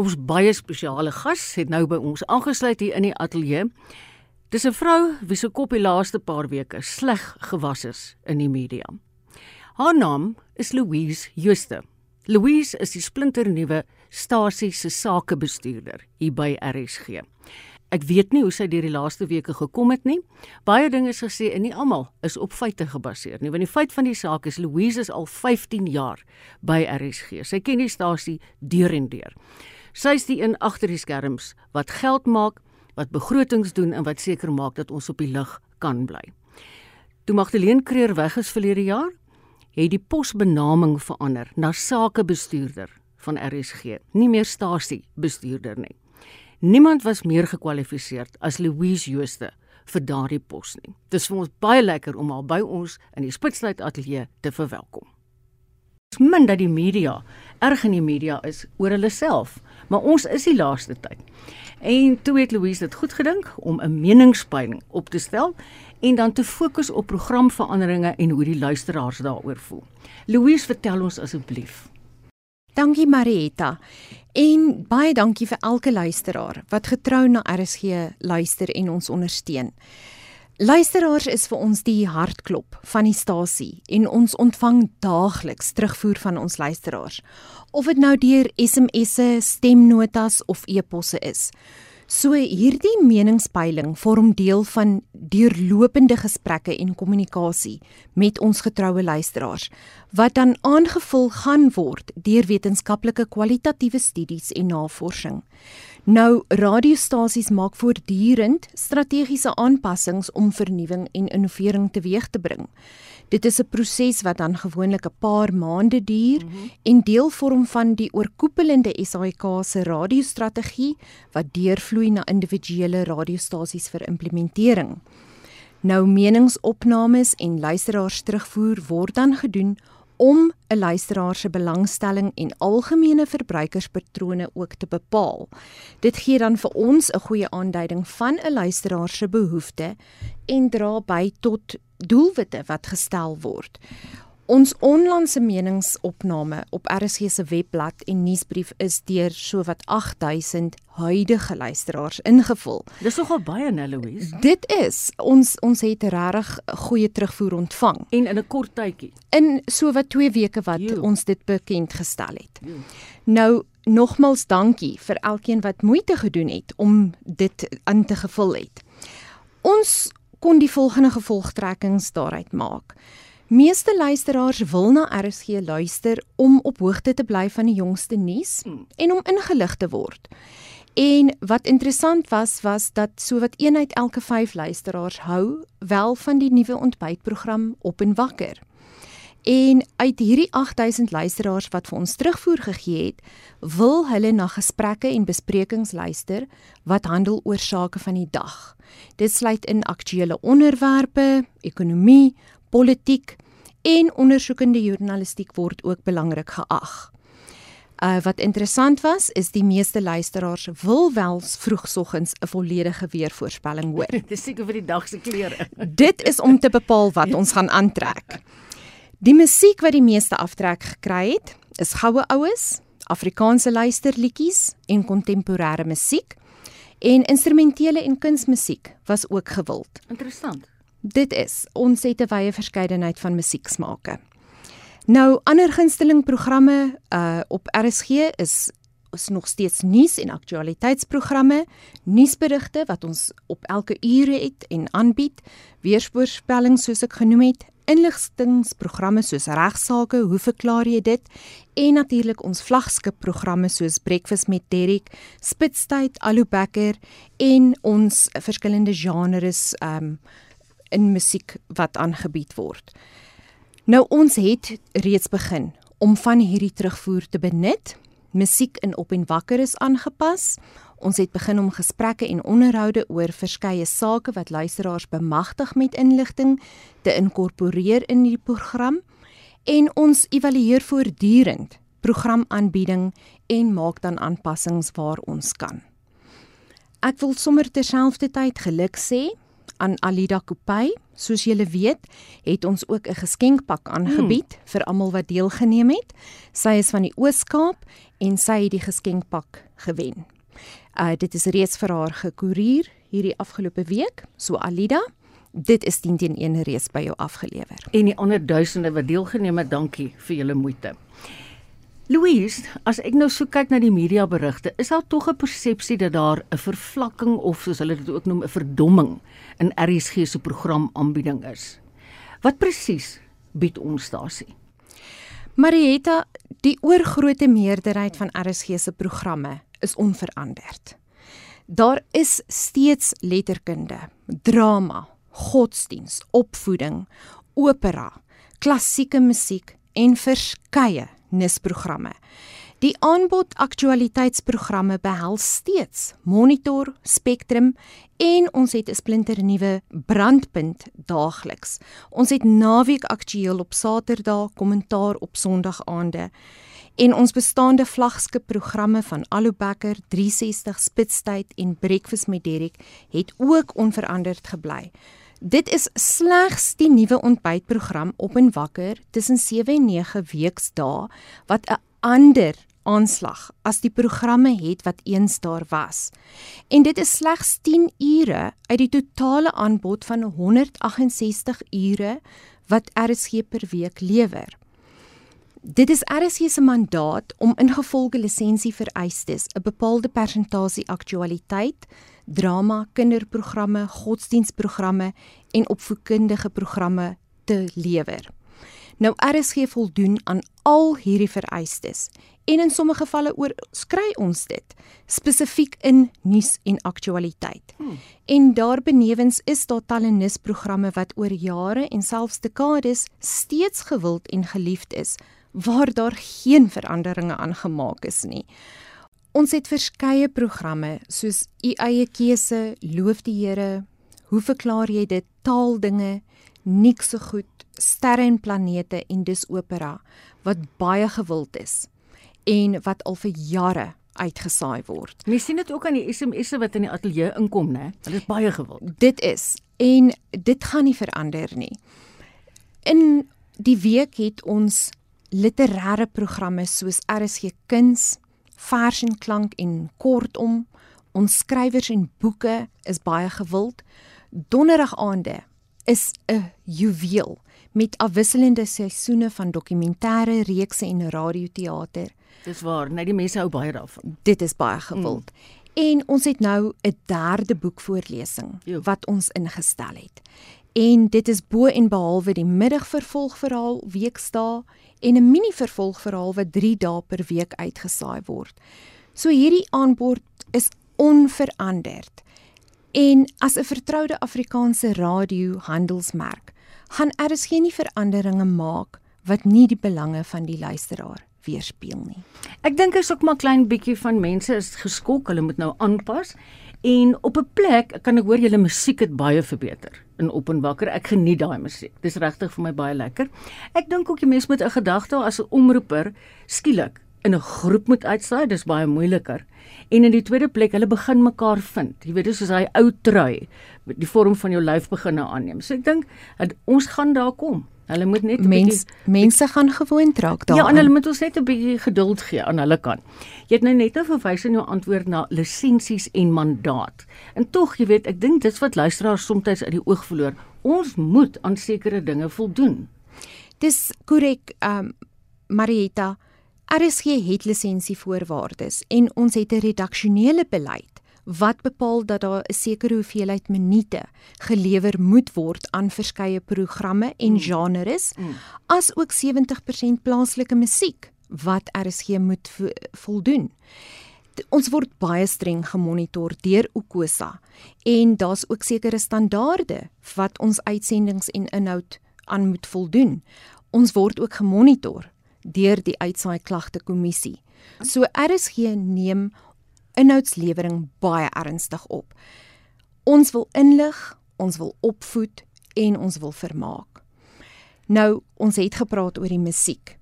Ons baie spesiale gas het nou by ons aangesluit hier in die ateljee. Dis 'n vrou wie se kop die laaste paar weke sleg gewas is in die media. Haar naam is Louise Jooste. Louise is die splinternuwe stasie se sakebestuurder hier by RSG. Ek weet nie hoe sy deur die laaste weke gekom het nie. Baie dinge is gesê en nie almal is op feite gebaseer nie. Want die feit van die saak is Louise is al 15 jaar by RSG. Sy ken die stasie deur en deur. Sy is die een agter die skerms wat geld maak, wat begrotings doen en wat seker maak dat ons op die lig kan bly. Toe Magdalene Creer weg is verlede jaar, het die posbenaming verander na sakebestuurder van RSG, nie meer stasie bestuurder nie. Niemand was meer gekwalifiseer as Louise Jooste vir daardie pos nie. Dit is vir ons baie lekker om haar by ons in die Spitsluit ateljee te verwelkom. Dit is min dat die media erg in die media is oor hulle self, maar ons is die laaste tyd. En toe het Louise dit goed gedink om 'n meningspeiling op te stel en dan te fokus op programveranderinge en hoe die luisteraars daaroor voel. Louise, vertel ons asseblief. Dankie Marietta. En baie dankie vir elke luisteraar wat getrou na RSG luister en ons ondersteun. Luisteraars is vir ons die hartklop van die stasie en ons ontvang daagliks terugvoer van ons luisteraars. Of dit nou deur SMS'e, stemnotas of e-posse is. So hierdie meningspeiling vorm deel van deurlopende gesprekke en kommunikasie met ons getroue luisteraars wat dan aangevul gaan word deur wetenskaplike kwalitatiewe studies en navorsing. Nou radiostasies maak voortdurend strategiese aanpassings om vernuwing en innovering teweeg te bring. Dit is 'n proses wat dan gewoonlik 'n paar maande duur mm -hmm. en deel vorm van die oorkoepelende SAIK se radiostrategie wat deurvloei na individuele radiostasies vir implementering. Nou meningsopnames en luisteraars terugvoer word dan gedoen om 'n luisteraar se belangstelling en algemene verbruikerspatrone ook te bepaal. Dit gee dan vir ons 'n goeie aanduiding van 'n luisteraar se behoeftes en dra by tot doelwitte wat gestel word. Ons onlangse meningsopname op RSG se webblad en nuusbrief is deur sowat 8000 huidige luisteraars ingevul. Dis nogal baie, né, Louise? Dit is ons ons het regtig goeie terugvoer ontvang en in 'n kort tydjie. In sowat 2 weke wat jo. ons dit bekend gestel het. Jo. Nou nogmals dankie vir elkeen wat moeite gedoen het om dit in te gevul het. Ons kon die volgende gevolgtrekkings daaruit maak. Meeste luisteraars wil na RSG luister om op hoogte te bly van die jongste nuus hmm. en om ingelig te word. En wat interessant was was dat sowat een uit elke 5 luisteraars hou wel van die nuwe ontbytprogram Op en Wakker. En uit hierdie 8000 luisteraars wat vir ons terugvoer gegee het, wil hulle na gesprekke en besprekings luister wat handel oor sake van die dag. Dit sluit in aktuelle onderwerpe, ekonomie, politiek en ondersoekende journalistiek word ook belangrik geag. Uh wat interessant was is die meeste luisteraars wil wel vroegsoggens 'n volledige weervoorspelling hoor. Dis seker vir die dag se klere. Dit is om te bepaal wat ons gaan aantrek. Die musiek wat die meeste aftrek gekry het, is goue oues, Afrikaanse luisterliedjies en kontemporêre musiek. En instrumentele en kunsmusiek was ook gewild. Interessant. Dit is ons het 'n wye verskeidenheid van musieksmake. Nou ander gunsteling programme uh op RSG is is nog steeds nuus en aktualiteitsprogramme, nuusberigte wat ons op elke ure het en aanbied, weervoorspelling soos ek genoem het, inligtingsprogramme soos regsaake, hoe verklaar jy dit? En natuurlik ons vlaggenskap programme soos Breakfast met Derek, Spitstyd, Alubekker en ons verskillende genres um in musiek wat aangebied word. Nou ons het reeds begin om van hierdie terugvoer te benut. Musiek in op en wakker is aangepas. Ons het begin om gesprekke en onderhoude oor verskeie sake wat luisteraars bemagtig met inligting te inkorporeer in die program en ons evalueer voortdurend programaanbieding en maak dan aanpassings waar ons kan. Ek wil sommer terselfdertyd geluk sê aan Alida Kopay. Soos julle weet, het ons ook 'n geskenkpak aangebied hmm. vir almal wat deelgeneem het. Sy is van die Oos-Kaap en sy het die geskenkpak gewen. Uh dit is reeds vir haar gekoerier hierdie afgelope week. So Alida, dit is 10 teen 1 reeds by jou afgelewer. En die ander duisende wat deelgeneem het, dankie vir julle moeite. Louise, as ek nou so kyk na die media berigte, is daar tog 'n persepsie dat daar 'n vervlakking of soos hulle dit ook noem 'n verdomming in RSG se programaanbieding is. Wat presies bied ons daarsie? Marietta, die oorgrootste meerderheid van RSG se programme is onveranderd. Daar is steeds letterkunde, drama, godsdiens, opvoeding, opera, klassieke musiek en verskeie nisprogramme. Die aanbod aktualiteitsprogramme behels steeds Monitor, Spectrum en ons het 'n splinter nuwe brandpunt daagliks. Ons het naweek aktueel op Saterdag, kommentaar op Sondagaande. En ons bestaande vlaggenskap programme van Alobecker 360 Spitstyd en Breakfast met Derek het ook onveranderd gebly. Dit is slegs die nuwe ontbytprogram op en wakker tussen 7 en 9 weksdae wat 'n ander aanslag as die programme het wat eens daar was. En dit is slegs 10 ure uit die totale aanbod van 168 ure wat RSG per week lewer. Dit is RSG se mandaat om ingevolge lisensie vereistes 'n bepaalde persentasie aktualiteit, drama, kinderprogramme, godsdienstprogramme en opvoedkundige programme te lewer. Nou RSG voldoen aan al hierdie vereistes en in sommige gevalle oorskry ons dit spesifiek in nuus en aktualiteit. Hmm. En daarbenewens is daar talenisprogramme wat oor jare en selfs dekades steeds gewild en geliefd is waar daar geen veranderinge aangemaak is nie. Ons het verskeie programme soos u eie keuse, loof die Here, hoe verklaar jy dit, taaldinge, niks so goed, sterre en planete en dis opera wat baie gewild is en wat al vir jare uitgesaai word. Mens sien dit ook aan die SMS'e wat in die ateljee inkom, né? Dit is baie gewild. Dit is en dit gaan nie verander nie. In die week het ons literêre programme soos RSG Kuns, Vers en Klank en kortom, ons skrywers en boeke is baie gewild. Donderdag aande is 'n juweel met afwisselende seisoene van dokumentêre reekse en radioteater. Dis waar, net die mense hou baie daarvan. Dit is baie gewild. Mm. En ons het nou 'n derde boekvoorlesing jo. wat ons ingestel het. En dit is bo en behalwe die middagvervolgverhaal weekdae en 'n mini vervolgverhaal wat 3 dae per week uitgesaai word. So hierdie aanbod is onveranderd. En as 'n vertroude Afrikaanse radio handelsmerk, gaan RSG nie veranderinge maak wat nie die belange van die luisteraar weerspieël nie. Ek dink is ook maar klein bietjie van mense is geskok, hulle moet nou aanpas. En op 'n plek kan ek hoor julle musiek het baie verbeter in Openbakker. Ek geniet daai musiek. Dis regtig vir my baie lekker. Ek dink ook jy mens moet 'n gedagte as 'n omroeper skielik in 'n groep moet uitsaai, dis baie moeiliker. En in die tweede plek, hulle begin mekaar vind. Jy weet, dis soos hy ou trui, die vorm van jou lyf begin aanneem. So ek dink ons gaan daar kom. Hulle moet net Mens, bietjie mense gaan gewoond raak daaraan. Ja, en hulle moet ons net 'n bietjie geduld gee aan hulle kant. Jy het nou net nou verwys in jou antwoord na lisensies en mandaat. En tog, jy weet, ek dink dis wat luisteraars soms uit die oog verloor. Ons moet aan sekere dinge voldoen. Dis korrek, ehm um, Marieta. RSG het lisensievoorwaardes en ons het 'n redaksionele beleid wat bepaal dat daar 'n sekere hoeveelheid minute gelewer moet word aan verskeie programme en mm. genres mm. as ook 70% plaaslike musiek wat RSG moet vo voldoen. Ons word baie streng gemonitor deur Ukosa en daar's ook sekere standaarde wat ons uitsendings en inhoud aan moet voldoen. Ons word ook gemonitor deur die uitsaai klagte kommissie. So RSG neem inhoudslewering baie ernstig op. Ons wil inlig, ons wil opvoed en ons wil vermaak. Nou, ons het gepraat oor die musiek.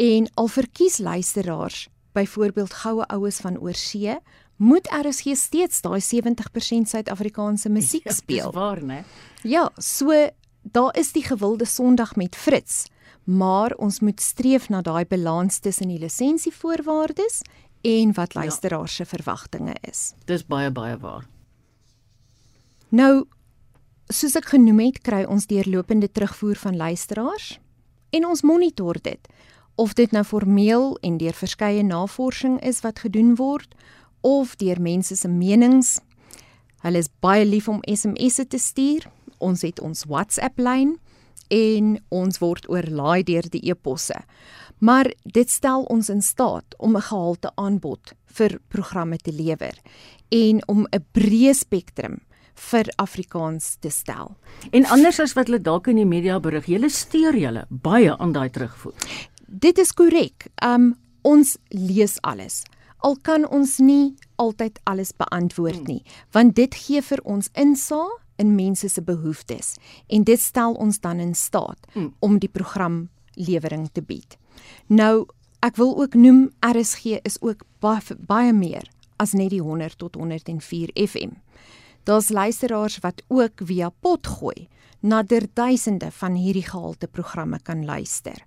En al verkies luisteraars byvoorbeeld goue oues van oorsee, moet RSG steeds daai 70% Suid-Afrikaanse musiek Ja, speel. Dis waar, né? Ja, so daar is die gewilde Sondag met Fritz, maar ons moet streef na daai balans tussen die lisensievoorwaardes en wat luisteraars se verwagtinge is. Dis baie baie waar. Nou, soos ek genoem het, kry ons deurlopende terugvoer van luisteraars en ons monitor dit of dit nou formeel en deur verskeie navorsing is wat gedoen word of deur mense se menings. Hulle is baie lief om SMS'e te stuur. Ons het ons WhatsApp lyn en ons word oorlaai deur die e-posse. Maar dit stel ons in staat om 'n gehalte aanbod vir programme te lewer en om 'n breë spektrum vir Afrikaans te stel. En anders as wat hulle dalk in die media berig, julle steur julle baie aan daai terugvoer. Dit is korrek. Um ons lees alles. Al kan ons nie altyd alles beantwoord nie, want dit gee vir ons insaag in mense se behoeftes en dit stel ons dan in staat Mm. om die programlewering te bied. Nou, ek wil ook noem RSG is ook baie, baie meer as net die 100 tot 104 FM. Daar's luisteraars wat ook via potgooi na der duisende van hierdie gehalte programme kan luister.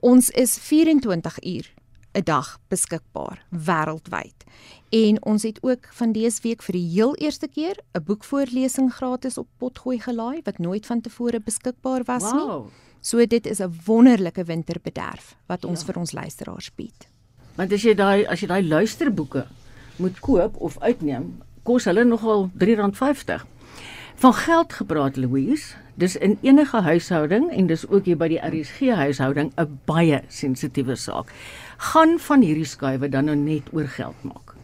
Ons is 24 uur 'n dag beskikbaar wêreldwyd. En ons het ook van dese week vir die heel eerste keer 'n boekvoorlesing gratis op potgooi gelaai wat nooit vantevore beskikbaar was nie. So dit is 'n wonderlike winterbederf wat ons Ja. vir ons luisteraars bied. Want as jy daai as jy daai luisterboeke moet koop of uitneem, kos hulle nogal R3.50. Van geld gepraat Louise, dis in enige huishouding en dis ook hier by die RSG huishouding 'n baie sensitiewe saak. Gaan van hierdie skuwe dan nou net oor geld maak.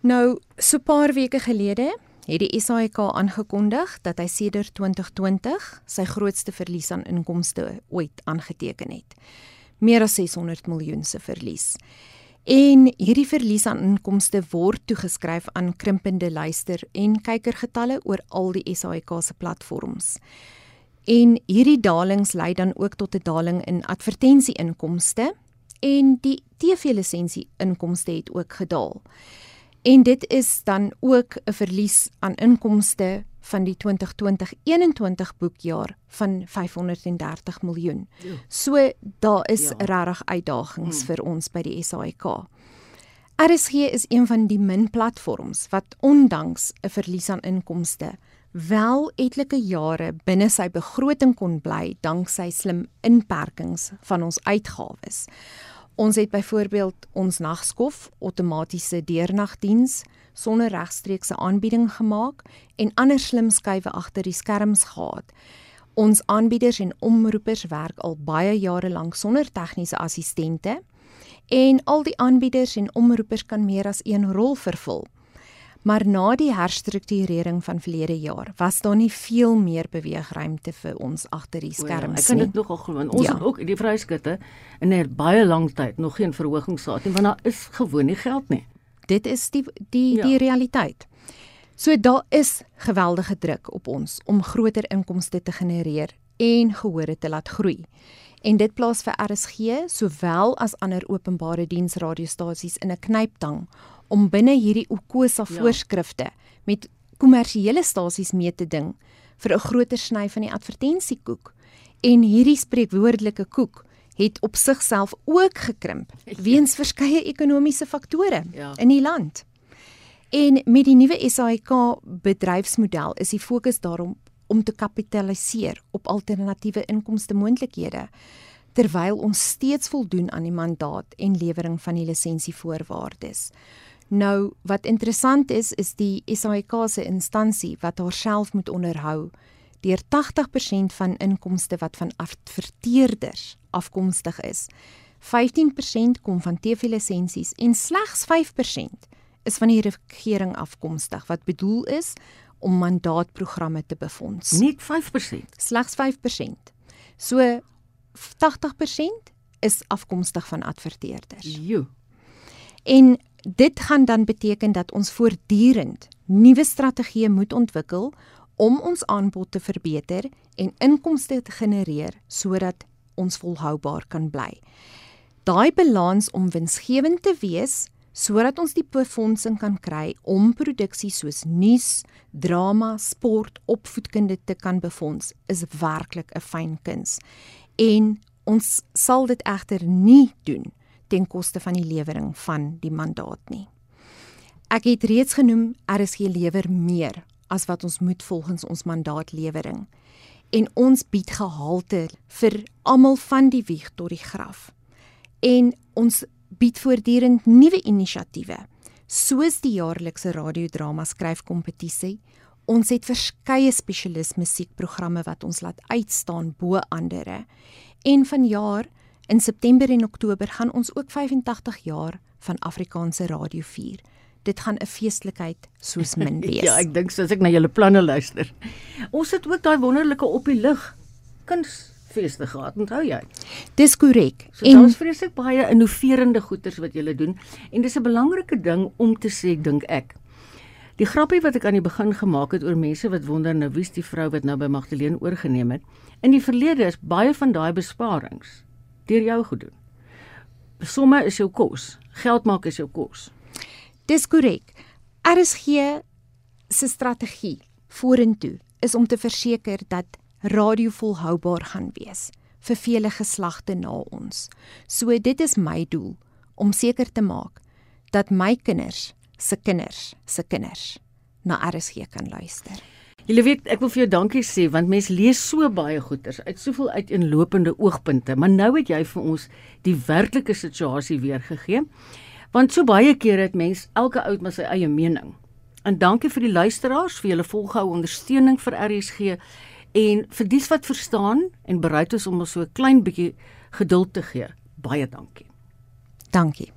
Nou, so 'n paar weke gelede het die SAIK aangekondig dat hy sedert 2020 sy grootste verlies aan inkomste ooit aangeteken het. Meer as 600 miljoen se verlies. En hierdie verlies aan inkomste word toegeskryf aan krimpende luister- en kykergetalle oor al die SAIK se platforms. En hierdie dalings lei dan ook tot 'n daling in advertensieinkomste en die TV-lisensie inkomste het ook gedaal. En dit is dan ook 'n verlies aan inkomste van die 2020-21 boekjaar van 530 miljoen. Ja. So daar is Ja. ja. regtig uitdagings Hmm. vir ons by die SAIK. RSG is een van die min platforms wat ondanks 'n verlies aan inkomste wel etlike jare binne sy begroting kon bly danksy slim inperkings van ons uitgawes. Ons het byvoorbeeld ons nagskof outomatiese deurnagdiens sonder regstreekse aanbieding gemaak en ander slim skuwe agter die skerms gehad. Ons aanbieders en omroepers werk al baie jare lank sonder tegniese assistente en al die aanbieders en omroepers kan meer as een rol vervul. Maar na die herstrukturering van verlede jaar was daar nie veel meer beweegruimte vir ons agter die ja, skerms Ek kan nie. dit nogal glo. want Ons Ja. het ook die vryskutte in 'n baie lang tyd nog geen verhogings gehad nie want daar is gewoon nie geld nie. Dit is die die Ja. die realiteit. So daar is geweldige druk op ons om groter inkomste te genereer en gehore te laat groei. En dit plaas vir RSG sowel as ander openbare diensradiostasies in 'n knyptang om binne hierdie UKOSA Ja. voorskrifte met kommersiële stasies mee te ding vir 'n groter sny van die advertensiekoek. En hierdie spreekwoordelike koek het op sigself ook gekrimp weens verskeie ekonomiese faktore Ja. in die land. En met die nuwe SAIK bedryfsmodel is die fokus daarom om te kapitaliseer op alternatiewe inkomste moontlikhede terwyl ons steeds voldoen aan die mandaat en lewering van die lisensievoorwaardes. Nou wat interessant is is die SAIK se instansie wat haarself moet onderhou deur 80% van inkomste wat van adverteerders afkomstig is. 15% kom van TV-lisensies en slegs 5% is van die regering afkomstig wat bedoel is om mandaatprogramme te befonds. Net 5%. Slegs 5%. So 80% is afkomstig van adverteerders. Jo. En dit gaan dan beteken dat ons voortdurend nuwe strategieë moet ontwikkel om ons aanbod te verbeter en inkomste te genereer sodat ons volhoubaar kan bly. daai balans om winsgewend te wees sodat ons die befondsing kan kry om produksie soos nuus, drama, sport, opvoedkunde te kan befonds, is werklik 'n fyn kuns. En ons sal dit egter nie doen ten koste van die lewering van die mandaat nie. Ek het reeds genoem RSG lewer meer as wat ons moet volgens ons mandaatlewering en ons bied gehalte vir almal van die wieg tot die graf. En ons bied voortdurend nuwe inisiatiewe soos die jaarlikse radiodrama skryfkompetisie. Ons het verskeie spesialis musiekprogramme wat ons laat uitstaan bo ander. En vanjaar in September en Oktober gaan ons ook 85 jaar van Afrikaanse radio vier. Dit gaan 'n feestelikheid soos min wees. ja, ek dink soos ek na julle planne luister. Ons het ook daai wonderlike op die lig kuns feeste gehad, onthou jy? Dis korrek. So en daar's vreeslik baie innoverende goeders wat julle doen en dis 'n belangrike ding om te sê dink ek. Die grappie wat ek aan die begin gemaak het oor mense wat wonder nou wie's die vrou wat nou by Magdalene oorgeneem het. In die verlede is baie van daai besparings deur jou gedoen. Somme is jou kos. Geld maak is jou kos. Dis korrek. RSG se strategie vorentoe is om te verseker dat radio volhoubaar gaan wees vir vele geslagte na ons. So dit is my doel om seker te maak dat my kinders se kinders se kinders na RSG kan luister. Jy weet, ek wil vir jou dankie sê want mense lees so baie goeters uit soveel uiteenlopende oogpunte, maar nou het jy vir ons die werklike situasie weergegee. Want so baie kere het mense elke oud maar sy eie mening. En dankie vir die luisteraars vir julle volgehoue ondersteuning vir RSG En vir dies wat verstaan en bereid is om ons so 'n klein bietjie geduld te gee, baie dankie. Dankie.